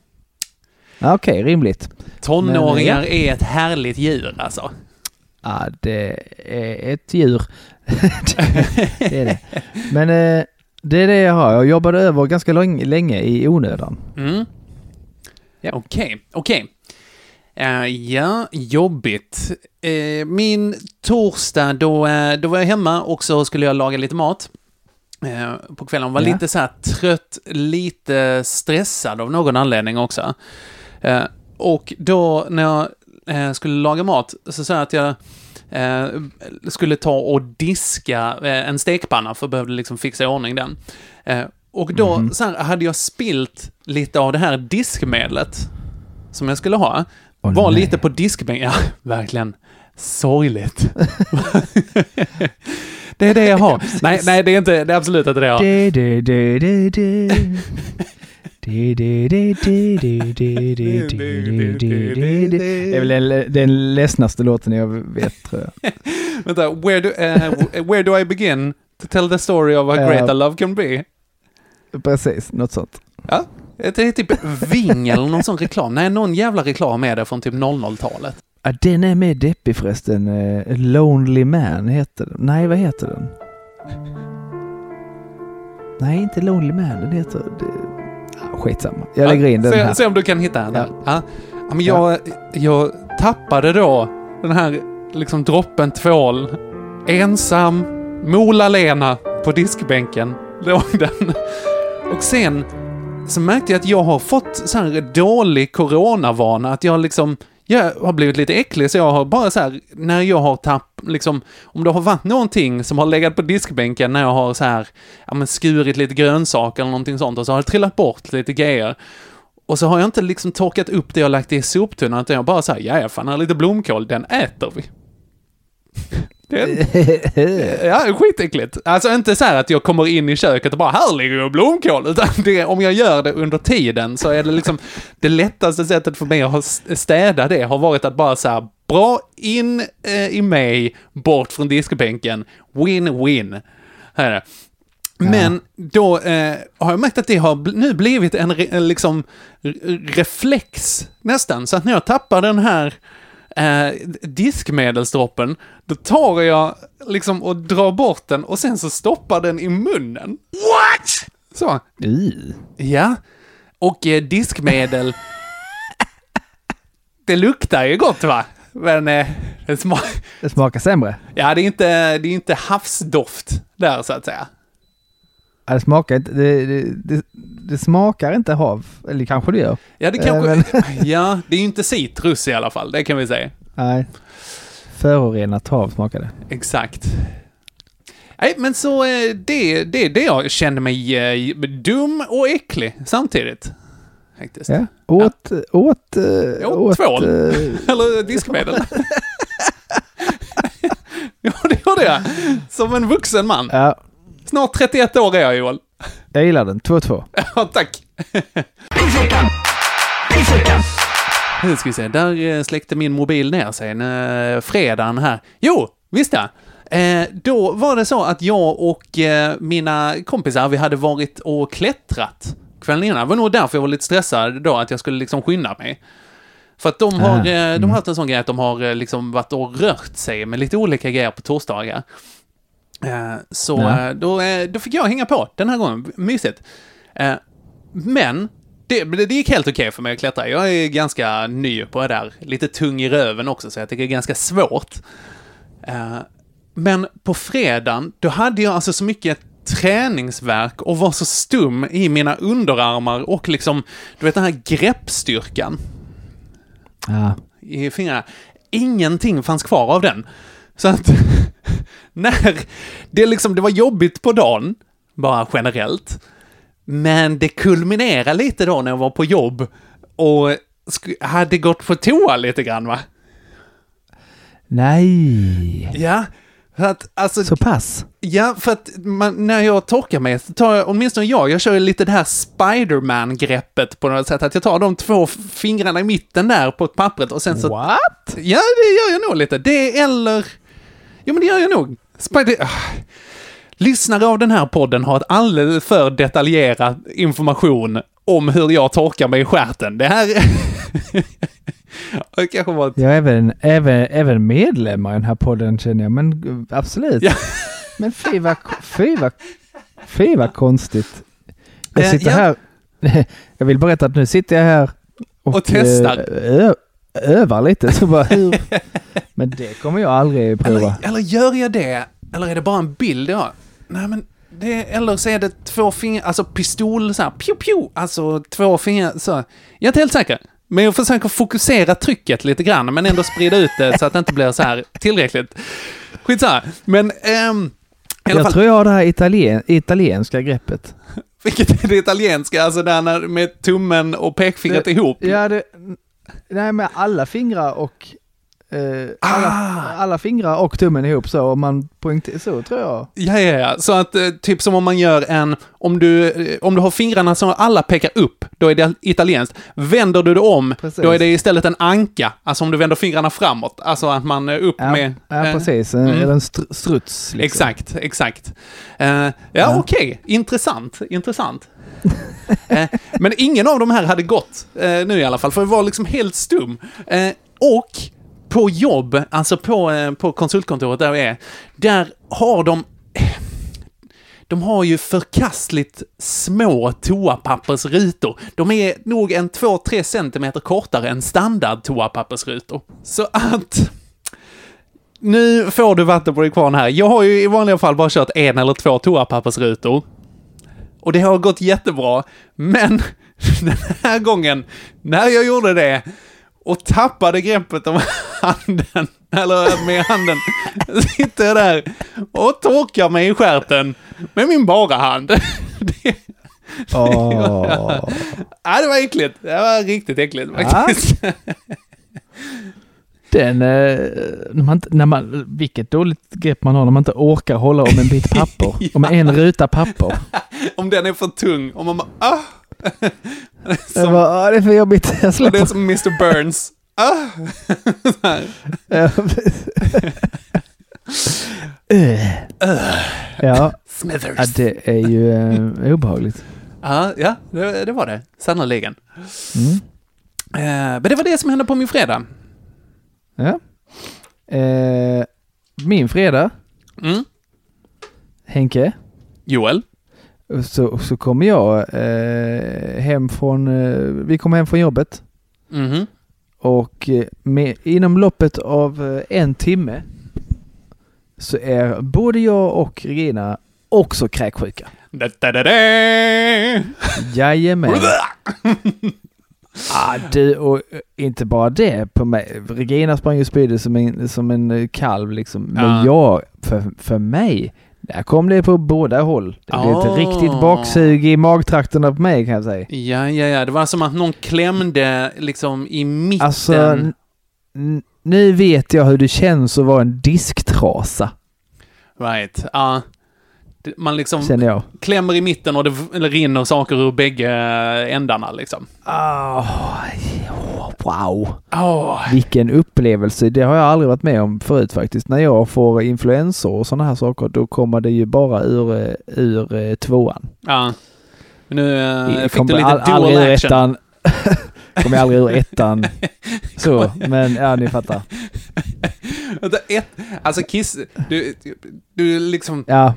Ja, Okej, rimligt. Tonåringar Men, är ett härligt djur alltså. Ja, det är ett djur. det är det. Men eh, det är det jag har. Jag jobbade över ganska länge i onödan. Mm. Ja, okej, okej. Eh, ja, jobbigt. Eh, min torsdag, då, eh, då var jag hemma och så skulle jag laga lite mat. Eh, på kvällen var Ja. lite så här trött, lite stressad av någon anledning också. Eh, och då när jag eh, skulle laga mat så sa jag att jag skulle ta och diska en stekpanna för jag behövde liksom fixa i ordning den. Och då Mhm. så hade jag spilt lite av det här diskmedlet som jag skulle ha. Åh, var nej. lite på diskbänken. Ja, verkligen. Sorgligt. Det är det jag har. nej, nej, det är inte, det är absolut inte det jag har. Det är väl den, den ledsnaste låten jag vet tror jag. Vänta, where do, uh, where do I begin to tell the story of how great a love can be? Precis, något sånt. Ja, det är typ Ving eller någon sån reklam. Nej, någon jävla reklam är det från typ 00-talet. Ja, den är med deppig förresten. Eh, Lonely Man heter den. Nej, vad heter den? Nej, inte Lonely Man. Den heter... Ja, skitsamma. Jag lägger in den se, här. se om du kan hitta den. Ja. Ja. Ja. men jag, jag tappade då den här liksom droppen tvål. Ensam, Mola-Lena på diskbänken låg den. Och sen så märkte jag att jag har fått så här dålig coronavana, att jag liksom jag har blivit lite äcklig, så jag har bara så här, när jag har tapp, liksom, om det har varit någonting som har legat på diskbänken när jag har så här, ja men skurit lite grönsaker eller någonting sånt och så har det trillat bort lite grejer. Och så har jag inte liksom torkat upp det jag lagt i soptunnan, utan jag bara så här, ja, ja, fan, här är lite blomkål, den äter vi. Är, ja, skitäckligt. Alltså inte så här att jag kommer in i köket och bara här ligger ju blomkål, utan det, om jag gör det under tiden så är det liksom det lättaste sättet för mig att städa det har varit att bara så här bra in eh, i mig, bort från diskbänken, win-win. Här är det. Men då eh, har jag märkt att det har nu blivit en, en liksom reflex nästan, så att när jag tappar den här eh, diskmedelsdroppen, då tar jag liksom och drar bort den och sen så stoppar den i munnen. What? Så. Ja. Och eh, diskmedel, det luktar ju gott va? Men eh, det, sma Det smakar sämre. ja, det är inte, det är inte havsdoft där så att säga. Ja, det smakar inte... Det, det, det, smakar inte hav. Eller kanske det gör. Ja, det kanske... men- Ja, det är ju inte citrus i alla fall, det kan vi säga. Nej. Förorenat hav smakar det. Exakt. Nej, men så eh, det, det det jag kände mig eh, dum och äcklig samtidigt. Faktiskt. Ja. Åt... Åt... eh, Åt åt tvål. Eller diskmedel. ja, det gjorde jag. Som en vuxen man. Ja, Snart 31 år är jag, Joel. jag gillar den. 2-2. Ja, tack. Nu ska vi se, där eh, släckte min mobil ner sig när fredagen här. Jo, visst ja. Eh, då var det så att jag och eh, mina kompisar, vi hade varit och klättrat kvällen innan. Det var nog därför jag var lite stressad då, att jag skulle liksom skynda mig. För att de har, Ah, eh, de mm. har haft en sån grej att de har eh, liksom varit och rört sig med lite olika grejer på torsdagar. Eh, så Ja. eh, då, eh, då fick jag hänga på den här gången. Mysigt. Men det, det gick helt okej för mig att klättra. Jag är ganska ny på det där. Lite tung i röven också, så jag tycker det är ganska svårt. Men på fredagen, då hade jag alltså så mycket träningsverk och var så stum i mina underarmar och liksom, du vet den här greppstyrkan Ja. i fingrarna. Ingenting fanns kvar av den. Så att när det liksom, det var jobbigt på dagen, bara generellt. Men det kulminerade lite då när jag var på jobb och hade gått på toa lite grann va. Nej. Ja, För att, alltså, Så pass? Ja, för att man, när jag torkar mig så tar jag, åtminstone jag, jag kör ju lite det här Spiderman-greppet på något sätt. Att jag tar de två fingrarna i mitten där på pappret och sen så... What? Ja, det gör jag nog lite. Det eller... Jo, men det gör jag nog. Spider... Ah. Lyssnare av den här podden har ett alldeles för detaljerad information om hur jag torkar mig i stjärten. Det här... det kanske var ett... Ja, även, även, även medlemmar i den här podden känner jag, men eh, absolut. Ja. Men fy vad, fy vad, fy vad konstigt. Jag Eh, sitter ja. här, jag vill berätta att nu sitter jag här och, Och testar. Övar lite. Så bara, hur? Men det kommer jag aldrig prova. Eller, eller gör jag det? Eller är det bara en bild jag? Nej, men det, eller så är det två fingrar, alltså pistol så här, pew pew, alltså två fingrar så. Jag är inte helt säker. Men jag försöker fokusera trycket lite grann, men ändå sprida ut det så att det inte blir så här tillräckligt. Skitsamma. Men, ehm, i alla Jag fall, tror jag har det här italien, italienska greppet. vilket är det italienska, alltså där när, med tummen och pekfingret Det- ihop. Ja, det, nej med alla fingrar och eh, alla, Ah. alla fingrar och tummen ihop så. Om man poängterar så tror jag. Ja, ja, ja. Så att eh, typ som om man gör en, om du, eh, om du har fingrarna som alla pekar upp, då är det italienskt. Vänder du det om, Precis. då är det istället en anka. Alltså om du vänder fingrarna framåt. Alltså att man är upp Ja, med... ja eh, precis. mm. Eller en str- struts. Liksom. Exakt, exakt. Eh, ja, Ja. okej. Intressant, intressant. Eh, men ingen av de här hade gått eh, nu i alla fall, för det var liksom helt stum. Eh, och på jobb, alltså på, på konsultkontoret där vi är, där har de de har ju förkastligt små toapappersrutor. De är nog en 2-3 centimeter kortare än standard toapappersrutor. Så att... Nu får du vatten på din kvarn här. Jag har ju i vanliga fall bara kört en eller två toapappersrutor. Och det har gått jättebra. Men den här gången, när jag gjorde det och tappade greppet om handen, eller med handen, sitter jag där och torkar mig i stjärten med min bara hand. Det, Åh. ja, det var äckligt. Det var riktigt äckligt faktiskt. Den, eh, när man, när man, vilket dåligt grepp man har när man inte orkar hålla om en bit papper. Om en ruta papper. Om den är för tung, om man bara, ah! Jag bara, "Ah, det är för jobbigt. Jag Och det är släpper. som Mr. Burns. Ah! Ja. Ja, Smithers. ja, det är ju eh, obehagligt. Ja, ja det, det var det. Sannerligen. Mm. Eh, men det var det som hände på min fredag. Ja. Eh, min fredag, Mm. Henke, Joel? så, så kommer jag eh, hem från, eh, vi kommer hem från jobbet Mhm. och eh, med, inom loppet av eh, en timme så är både jag och Regina också kräksjuka. Da, da, da, da. Jajamän. ah, du, och eh, inte bara det på mig. Regina sprang ju spydde som en, som en eh, kalv liksom. Men Ja. jag, för, för mig, där kom det på båda håll. Det blev Ah. ett riktigt baksug i magtrakterna på mig kan jag säga. Ja, ja, ja. Det var som att någon klämde liksom i mitten. Alltså, nu vet jag hur det känns att vara en disktrasa, Right. Ja. Det- Man liksom jag. klämmer i mitten och det rinner saker ur bägge ändarna liksom. Ah, wow. Åh. Vilken upplevelse. Det har jag aldrig varit med om förut faktiskt. När jag får influensor och sådana här saker, då kommer det ju bara ur, eh, ur eh, tvåan. Ja. Men nu eh, Jag fick du lite all- dual action. ettan. kommer aldrig ur ettan. Så, men ja, ni fattar. Ett, alltså kiss, du, du liksom, Ja,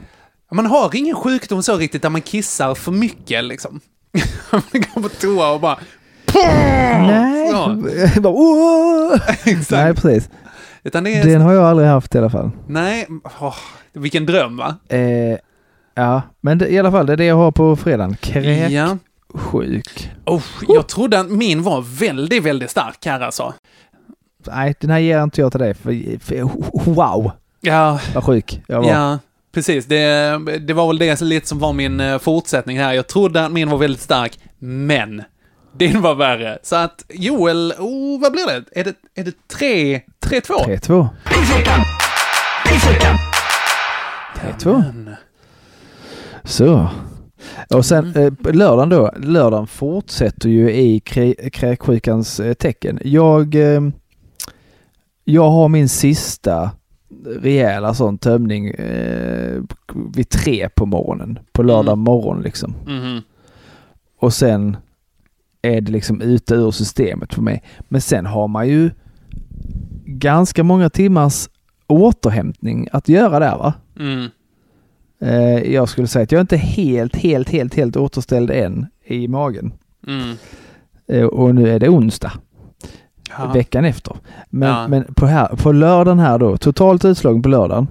man har ingen sjukdom så riktigt där man kissar för mycket liksom. man går på toa och bara... nej. Bara, nej, precis. Utan det är... Den har jag aldrig haft i alla fall. Nej, åh, vilken dröm va? Eh, ja, men det, i alla fall, det är det jag har på fredagen. Ja. Kräksjuk. Oh, jag trodde att min var väldigt, väldigt stark här alltså. Nej, den här ger inte jag till dig. För, för, wow, Ja, vad sjuk jag var. ja. Precis, det, det var väl det lite som var min eh, fortsättning här. Jag trodde att min var väldigt stark, men din var värre. Så att Joel, oh, vad blir det? Är det, är det 3, 3-2? 3-2. P2. Så. Och sen Mm. eh, på lördagen då, lördagen fortsätter ju i krä- kräksjukans eh, tecken. Jag, eh, jag har min sista rejäla sån tömning eh, vid tre på morgonen. På lördag Mm. morgon liksom. Mhm. Och sen är det liksom ute ur systemet för mig. Men sen har man ju ganska många timmars återhämtning att göra där va? Mm. Eh, jag skulle säga att jag inte är helt, helt, helt, helt återställd än i magen. Mm. Eh, och nu är det onsdag. Ja. Veckan efter. Men, Ja. men på, här, på lördagen här då, totalt utslagen på lördagen.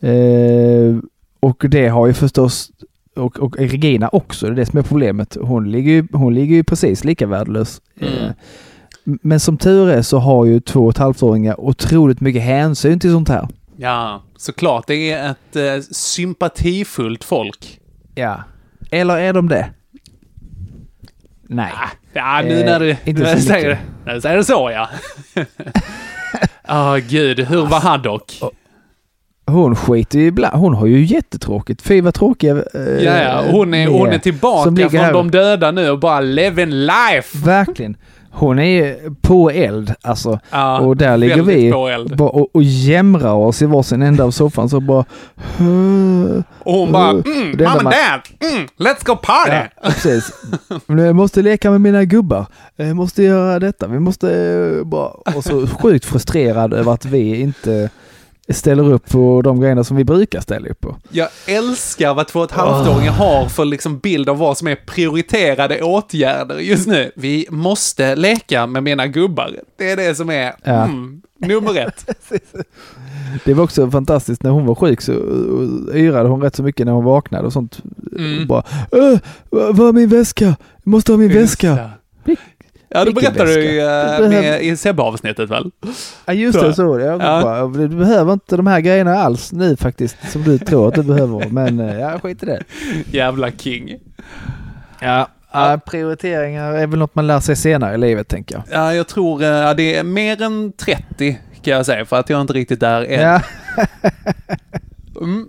Eh, och det har ju förstås, och, och Regina också, det är det som är problemet. Hon ligger ju, hon ligger ju precis lika värdelös. Mm. Eh, men som tur är så har ju två och ett halvt-åringar otroligt mycket hänsyn till sånt här. Ja, såklart. Det är ett eh, sympatifullt folk. Ja. Eller är de det? Nej. Ja, nu Eh, när du, inte när du säger, mycket. när du säger så, ja. Ja, gud. Hur var han dock? Hon skiter ju ibland. Hon har ju jättetråkigt. Fy vad tråkiga eh, Ja, ja. Hon är, hon är tillbaka från här. de döda nu och bara living life. Verkligen. Hon är på eld alltså. Ja, och där ligger vi och, och jämrar oss i varsin ända av soffan så bara... Och hon bara, mm, and man- dad, mm, let's go party! Ja, precis. Jag måste leka med mina gubbar. Jag måste göra detta. Vi måste eh, bara... Och så sjukt frustrerad över att vi inte ställer upp på de grejerna som vi brukar ställa upp på. Jag älskar vad två och ett halvt-åringar har för liksom bild av vad som är prioriterade åtgärder just nu. Vi måste leka med mina gubbar. Det är det som är Ja. mm, nummer ett. Det var också fantastiskt när hon var sjuk så yrade hon rätt så mycket när hon vaknade och sånt. Mm. Och bara äh, Var är min väska? Jag måste ha min väska. Ja, det Vilken berättade du ju eh, med, i Sebbe-avsnittet väl? Ja just det, så jag Ja. bara, Du behöver inte de här grejerna alls nu faktiskt som du tror att du behöver. Men eh, ja, skit i det. Jävla king. Ja. Ja, prioriteringar är väl något man lär sig senare i livet tänker jag. Ja, jag tror eh, det är mer än 30 kan jag säga, för att jag är inte riktigt där än. Ja. Mm.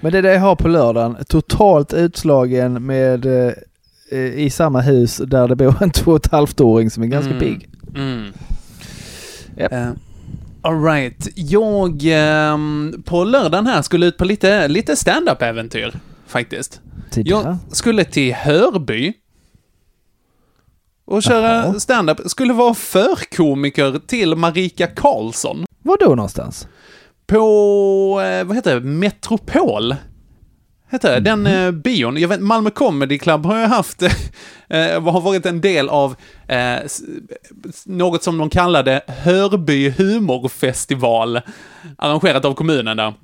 Men det är det jag har på lördagen. Totalt utslagen med eh, i samma hus där det bor en två och ett halvt-åring som är ganska Mm. pigg. Mm. Japp. Uh, Alright, jag ehm, på lördagen här skulle ut på lite, lite stand-up-äventyr faktiskt. Tidigare. Jag skulle till Hörby och köra stand-up. Skulle vara förkomiker till Marika Karlsson. Var då någonstans? På, eh, vad heter det, Metropol? Heter det, den eh, bion. Jag vet, Malmö Comedy Club har jag haft, eh, har varit en del av eh, något som de kallade Hörby humorfestival, arrangerat av kommunen där.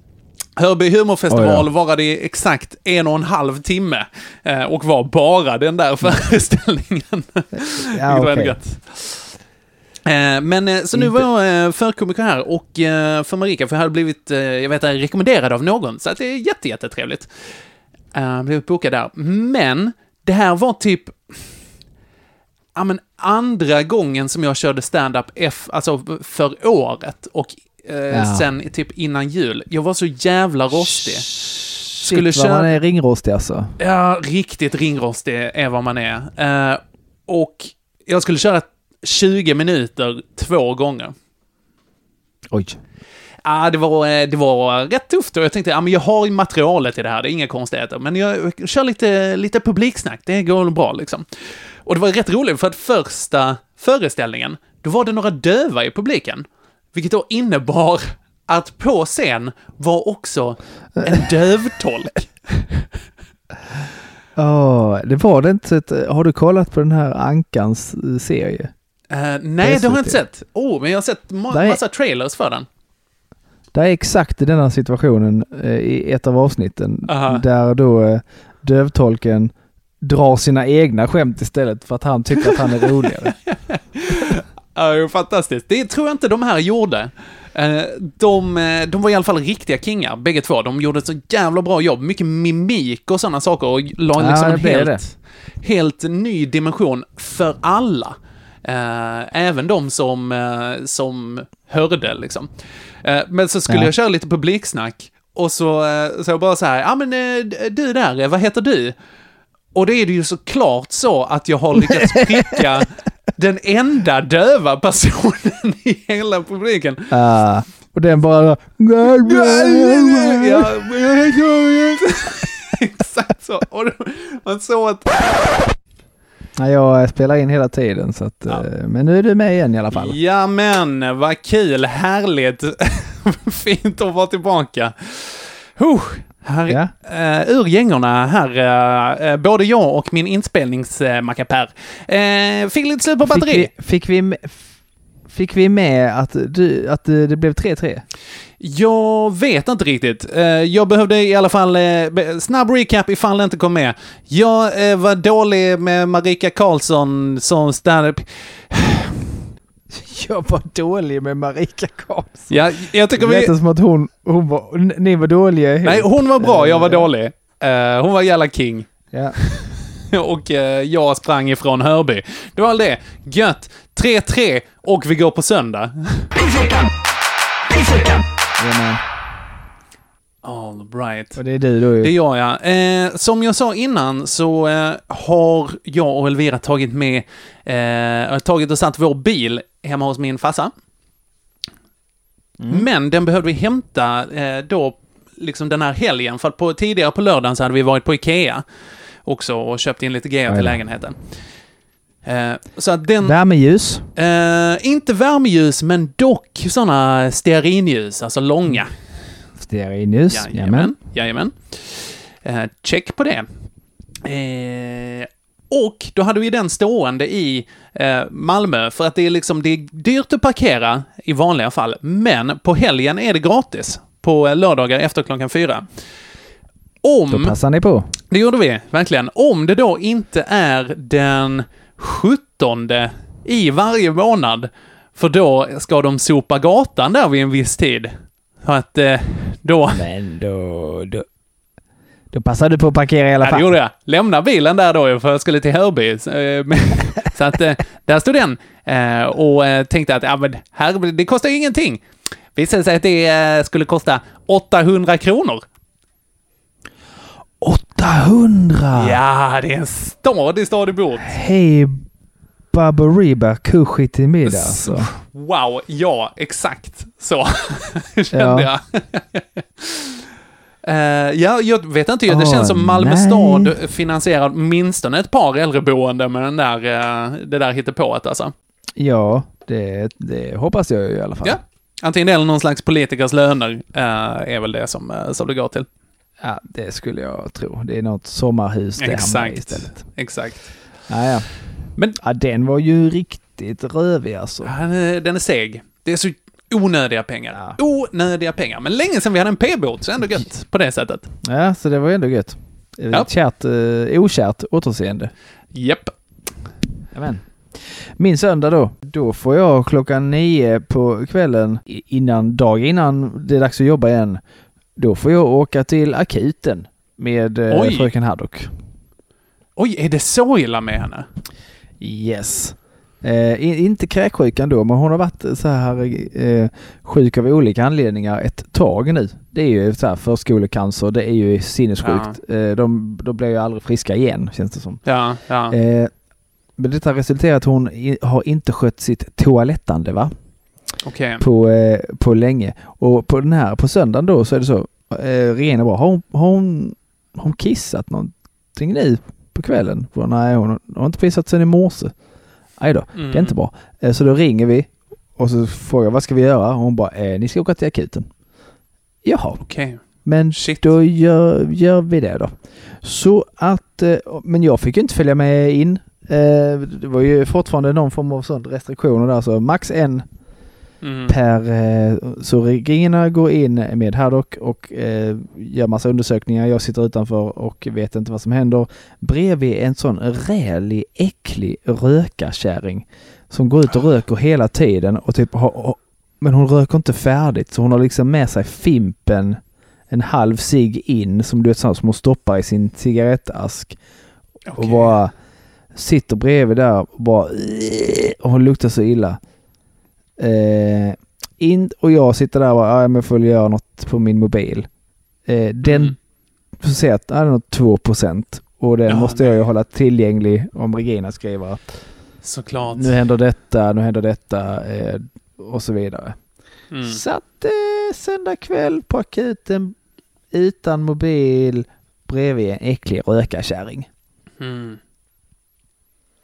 Hörby humorfestival Oj varade i exakt en och en halv timme eh, och var bara den där föreställningen. Ja, Vilket var ändå okej. gött. Eh, Men eh, så nu var jag eh, förkomiker här och eh, för Marika, för jag hade blivit, eh, jag vet rekommenderad av någon, så att det är jätte, jättetrevligt. Blev bokad där. Men det här var typ, ja men andra gången som jag körde stand-up F, alltså för året och eh, Ja. sen typ innan jul. Jag var så jävla rostig. Skulle Shit, vad man är ringrostig alltså. Ja, riktigt ringrostig är vad man är. Eh, och jag skulle köra 20 minuter två gånger. Oj. Ja, det var, eh, det var rätt tufft och jag tänkte, ja men jag har ju materialet i det här, det är inga konstigheter. Men jag kör lite, lite publiksnack, det går bra liksom. Och det var rätt roligt för att första föreställningen, då var det några döva i publiken. Vilket då innebar att på scen var också en dövtolk. Åh, det var det inte. Har du kollat på den här Ankans serie? Eh, nej, det har jag inte sett. Oh, men jag har sett ma- är- massa trailers för den. Det är exakt i denna situationen eh, i ett av avsnitten Aha. där då eh, dövtolken drar sina egna skämt istället för att han tycker att han är roligare. Ja, det är fantastiskt. Det tror jag inte de här gjorde. Eh, De, eh, de var i alla fall riktiga kingar, bägge två. De gjorde ett så jävla bra jobb. Mycket mimik och sådana saker och la Ja, liksom det en helt, helt ny dimension för alla. Eh, även de som, eh, som hörde liksom. Eh, men så skulle Ja. jag köra lite publiksnack Och så, eh, så jag bara så här, ja men eh, du där, vad heter du? Och det är det ju såklart så att jag har lyckats pricka den enda döva personen i hela publiken. Ah, och den bara... Ja, Exakt så. Och man såg att... Nej, jag spelar in hela tiden så att... eh, Men nu är du med igen i alla fall. Ja men, vad kul, härligt. Fint att vara tillbaka. Huh, här, Ja. eh, ur gängorna här, eh, eh, både jag och min inspelningsmackapär. Uh, fick lite slut på batteri. Fick vi, fick vi, med- fick vi med att, du, att det blev 3-3? Jag vet inte riktigt. Eh, Jag behövde i alla fall, eh, snabb recap ifall det inte kom med. Jag eh, var dålig med Marika Karlsson som standup. Jag var dålig med Marika Karlsson. Ja, jag tycker Det vi... lät som att hon, hon var, ni var dåliga ihop. Nej, hon var bra, jag var dålig. Hon var jävla king. Ja. och jag sprang ifrån Hörby. Det var det. Gött. 3-3 och vi går på söndag. Jajamän. All right. Och det är du då ju. Det gör jag. Eh, som jag sa innan så eh, har jag och Elvira tagit med, eh, tagit och satt vår bil hemma hos min farsa. Men den behövde vi hämta eh, då, liksom den här helgen, för att på, tidigare på lördagen så hade vi varit på Ikea också och köpt in lite grejer till lägenheten. Eh, så att den... Värmeljus. Eh, inte värmeljus, men dock sådana stearinljus, alltså långa. Stearinljus. Jajamän. Jajamän. Jajamän. Eh, check på det. Eh, och då hade vi den stående i eh, Malmö, för att det är liksom, det är dyrt att parkera i vanliga fall, men på helgen är det gratis. På lördagar efter klockan fyra. Om... Då passar ni på. Det gjorde vi, verkligen. Om det då inte är den 17 i varje månad, för då ska de sopa gatan där vid en viss tid. Så att eh, då... Men då, då... Då passar du på att parkera i alla Ja, fall. det gjorde jag. Lämna bilen där då, för jag skulle till Hörby. Så, att eh, där stod den eh, och tänkte att ja, men här, det kostar ju ingenting. Visade sig att det skulle kosta 800 kronor. 800! Ja, det är en stadig, stadig båt. Hej Baberiba, koskit i middag alltså. Wow, ja, exakt så kände Ja. jag. Eh, ja, jag vet inte, det Åh, känns som Malmö nej. stad finansierar åtminstone ett par äldreboenden med den där, eh, det där hittepået alltså. Ja, det, det hoppas jag ju i alla fall. Ja. Antingen det eller någon slags politikers löner eh, är väl det som, som det går till. Ja, det skulle jag tro. Det är något sommarhus det Exakt. istället. Exakt. Ja, ja. Men ja, den var ju riktigt rövig alltså. Den är, den är seg. Det är så onödiga pengar. Onödiga pengar. Men länge sedan vi hade en p-båt, så ändå gött på det sättet. Ja, så det var ändå gött. Ja. Ja. Kärt, eh, okärt återseende. Japp. Amen. Min söndag då, då får jag klockan nio på kvällen innan, dag innan det är dags att jobba igen. Då får jag åka till akuten med eh, Oj. fröken Haddock. Oj, är det så illa med henne? Yes. Eh, inte kräksjukan då, men hon har varit så här eh, sjuk av olika anledningar ett tag nu. Det är ju så här förskolecancer, det är ju sinnessjukt. Eh, de, de blir ju aldrig friska igen, känns det som. Ja, ja. Eh, men detta resulterar i att hon har inte skött sitt toalettande va? Okej. På, eh, på länge. Och på den här, på söndagen då så är det så, eh, Regina bara, har hon, har hon, har hon kissat någonting nu på kvällen? Bara, Nej, hon har inte pissat sedan i morse. Aj då, det är Mm. inte bra. Eh, så då ringer vi och så frågar jag, vad ska vi göra? Och hon bara, eh, ni ska åka till akuten. Jaha. Okej. Men då gör, gör vi det då. Så att, eh, men jag fick ju inte följa med in. Eh, Det var ju fortfarande någon form av sån restriktioner där, så max en Mm. per... eh, Så Regina går in med Haddock och eh, gör massa undersökningar. Jag sitter utanför och vet inte vad som händer. Bredvid en sån rälig, äcklig rökarkärring som går ut och röker hela tiden och typ har, har- men hon röker inte färdigt så hon har liksom med sig Fimpen en halv cigg in som du vet sånt som hon stoppar i sin cigarettask. Och bara sitter bredvid där och bara och hon luktar så illa. Eh, in, och jag sitter där och bara, "Ja, men jag får göra något på min mobil. Eh, den Mm. får se att det är nog 2 och den Ja, måste jag ju hålla tillgänglig om Regina skriver att Såklart. nu händer detta, nu händer detta eh, och så vidare. Mm. Så att eh, söndag kväll på akuten utan mobil bredvid en äcklig rökarkärring. Mm.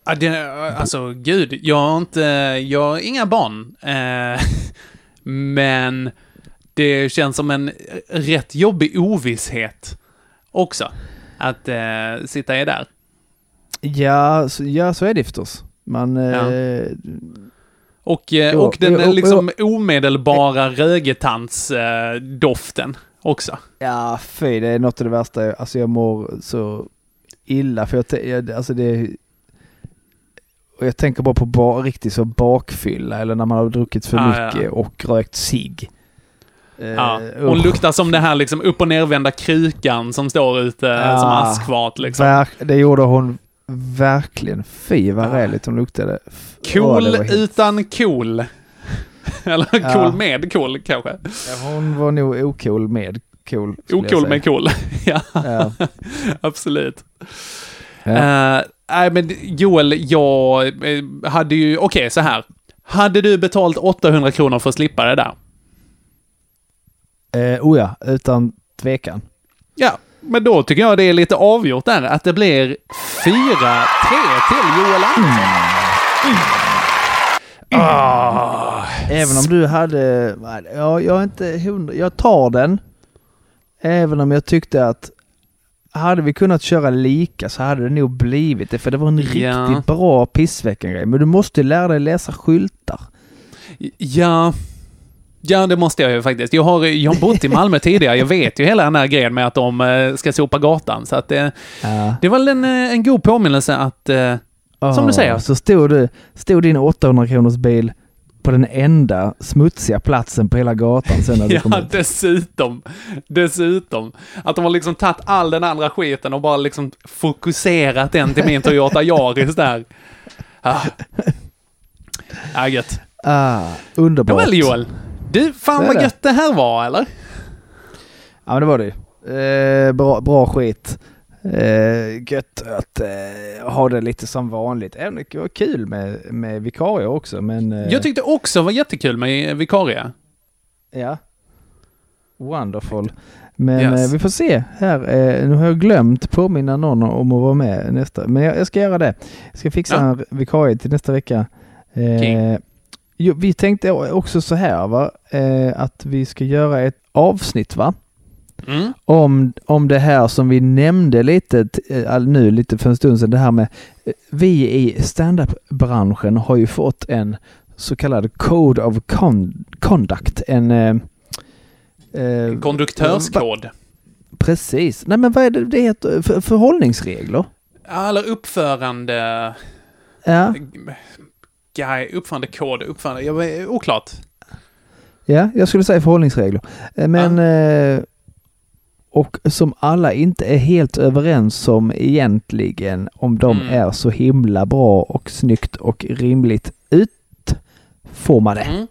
Ja, det, alltså gud, jag har inte, jag har inga barn. Eh, men det känns som en rätt jobbig ovisshet också. Att eh, sitta i där. Ja, så, ja, så är det förstås. Man... Eh, Och, eh, och den jo, eh, liksom omedelbara rögetandsdoften också. Ja, fy, det är något av det värsta. Alltså jag mår så illa för jag alltså det och jag tänker bara på ba, riktigt så bakfylla eller när man har druckit för Ah, ja. mycket och rökt cigg. Eh, Ja. Hon usch. luktar som det här liksom upp och nervända krukan som står ute Ja, som askfat liksom. Verk, det gjorde hon verkligen. Fy vad räligt hon luktade. Cool helt- utan cool. Eller Ja. cool med cool kanske. Ja, hon var nog ocool med cool. Ocool med cool. ja, Ja. absolut. Ja. Eh, Nej, men Joel, jag eh, hade ju, okej så här. Hade du betalt 800 kronor för att slippa det där? Eh, oh ja, utan tvekan. Ja, men då tycker jag det är lite avgjort där, att det blir 4-3 till Joel Andersson. Ah, Även om du hade, ja, jag är inte hundra, jag tar den. Även om jag tyckte att hade vi kunnat köra lika så hade det nog blivit det. För det var en Ja. riktigt bra pissveckan-grej. Men du måste lära dig läsa skyltar. Ja, ja det måste jag ju faktiskt. Jag har, jag har bott i Malmö tidigare, jag vet ju hela den här grejen med att de eh, ska sopa gatan. Så att det, Ja. det var en, eh, en god påminnelse att, eh, som du säger, Så stod, du, stod din 800 kronors bil på den enda smutsiga platsen på hela gatan sen när du kom Ja, ut. dessutom. Dessutom. Att de har liksom tagit all den andra skiten och bara liksom fokuserat den till min Toyota Yaris där. Ah. Ja, gött. Ah, underbart. Nåväl Joel. Du, fan vad det. gött det här var, eller? Ja men det var det ju. eh, bra, bra skit. Eh, gött att eh, ha det lite som vanligt. Även det var kul med, med vikarie också men... Eh, Jag tyckte också det var jättekul med vikarie. Ja. Wonderful. Men Yes. eh, vi får se här. Eh, nu har jag glömt påminna någon om att vara med nästa. Men jag, jag ska göra det. Jag ska fixa Ja. en vikarie till nästa vecka. Eh, King. jo, vi tänkte också så här va. Eh, att vi ska göra ett avsnitt va. Mm. Om, om det här som vi nämnde lite eh, nu lite för en stund sedan. Det här med eh, vi i standup-branschen har ju fått en så kallad Code of Con- Conduct. En eh, eh, Konduktörskod. Precis. Nej men vad är det det heter? För, förhållningsregler? Eller uppförande... Ja. Guy, uppförandekod, uppförande... Jag oklart. Ja, jag skulle säga förhållningsregler. Men eh, och som alla inte är helt överens om egentligen om de Mm. är så himla bra och snyggt och rimligt utformade. Mm.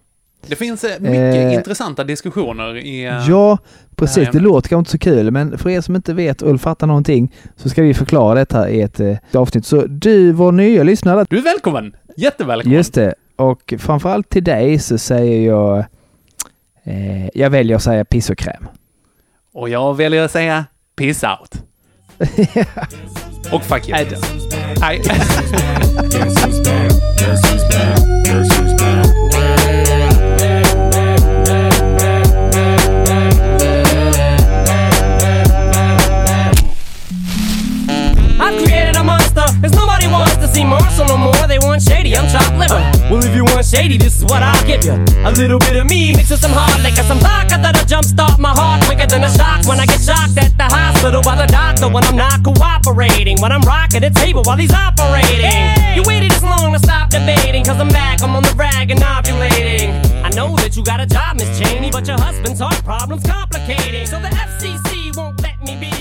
Det finns eh, mycket Eh, intressanta diskussioner i... eh, Ja, precis. Det ämnet. låter kanske inte så kul, men för er som inte vet och fattar någonting så ska vi förklara detta i ett eh, avsnitt. Så du, vår nya lyssnare. Du är välkommen! Jättevälkommen! Just det. Och framförallt till dig så säger jag... Eh, jag väljer att säga piss och kräm. Och jag väljer att säga peace out. Och fuck you. Nej. I've created a monster, cause nobody wants to see Marshall no more. They want shady, I'm chopped liver. Well, if you want shady, this is what I'll give you. A little bit of me mixed with some hard liquor, some vodka that'll jumpstart my heart quicker than a shock when I get shocked at the hospital by the doctor when I'm not cooperating. When I'm rocking the table while he's operating. You waited this long to stop debating, cause I'm back, I'm on the rag and ovulating. I know that you got a job, Miss Cheney, but your husband's heart problem's complicating. So the FCC won't let me be,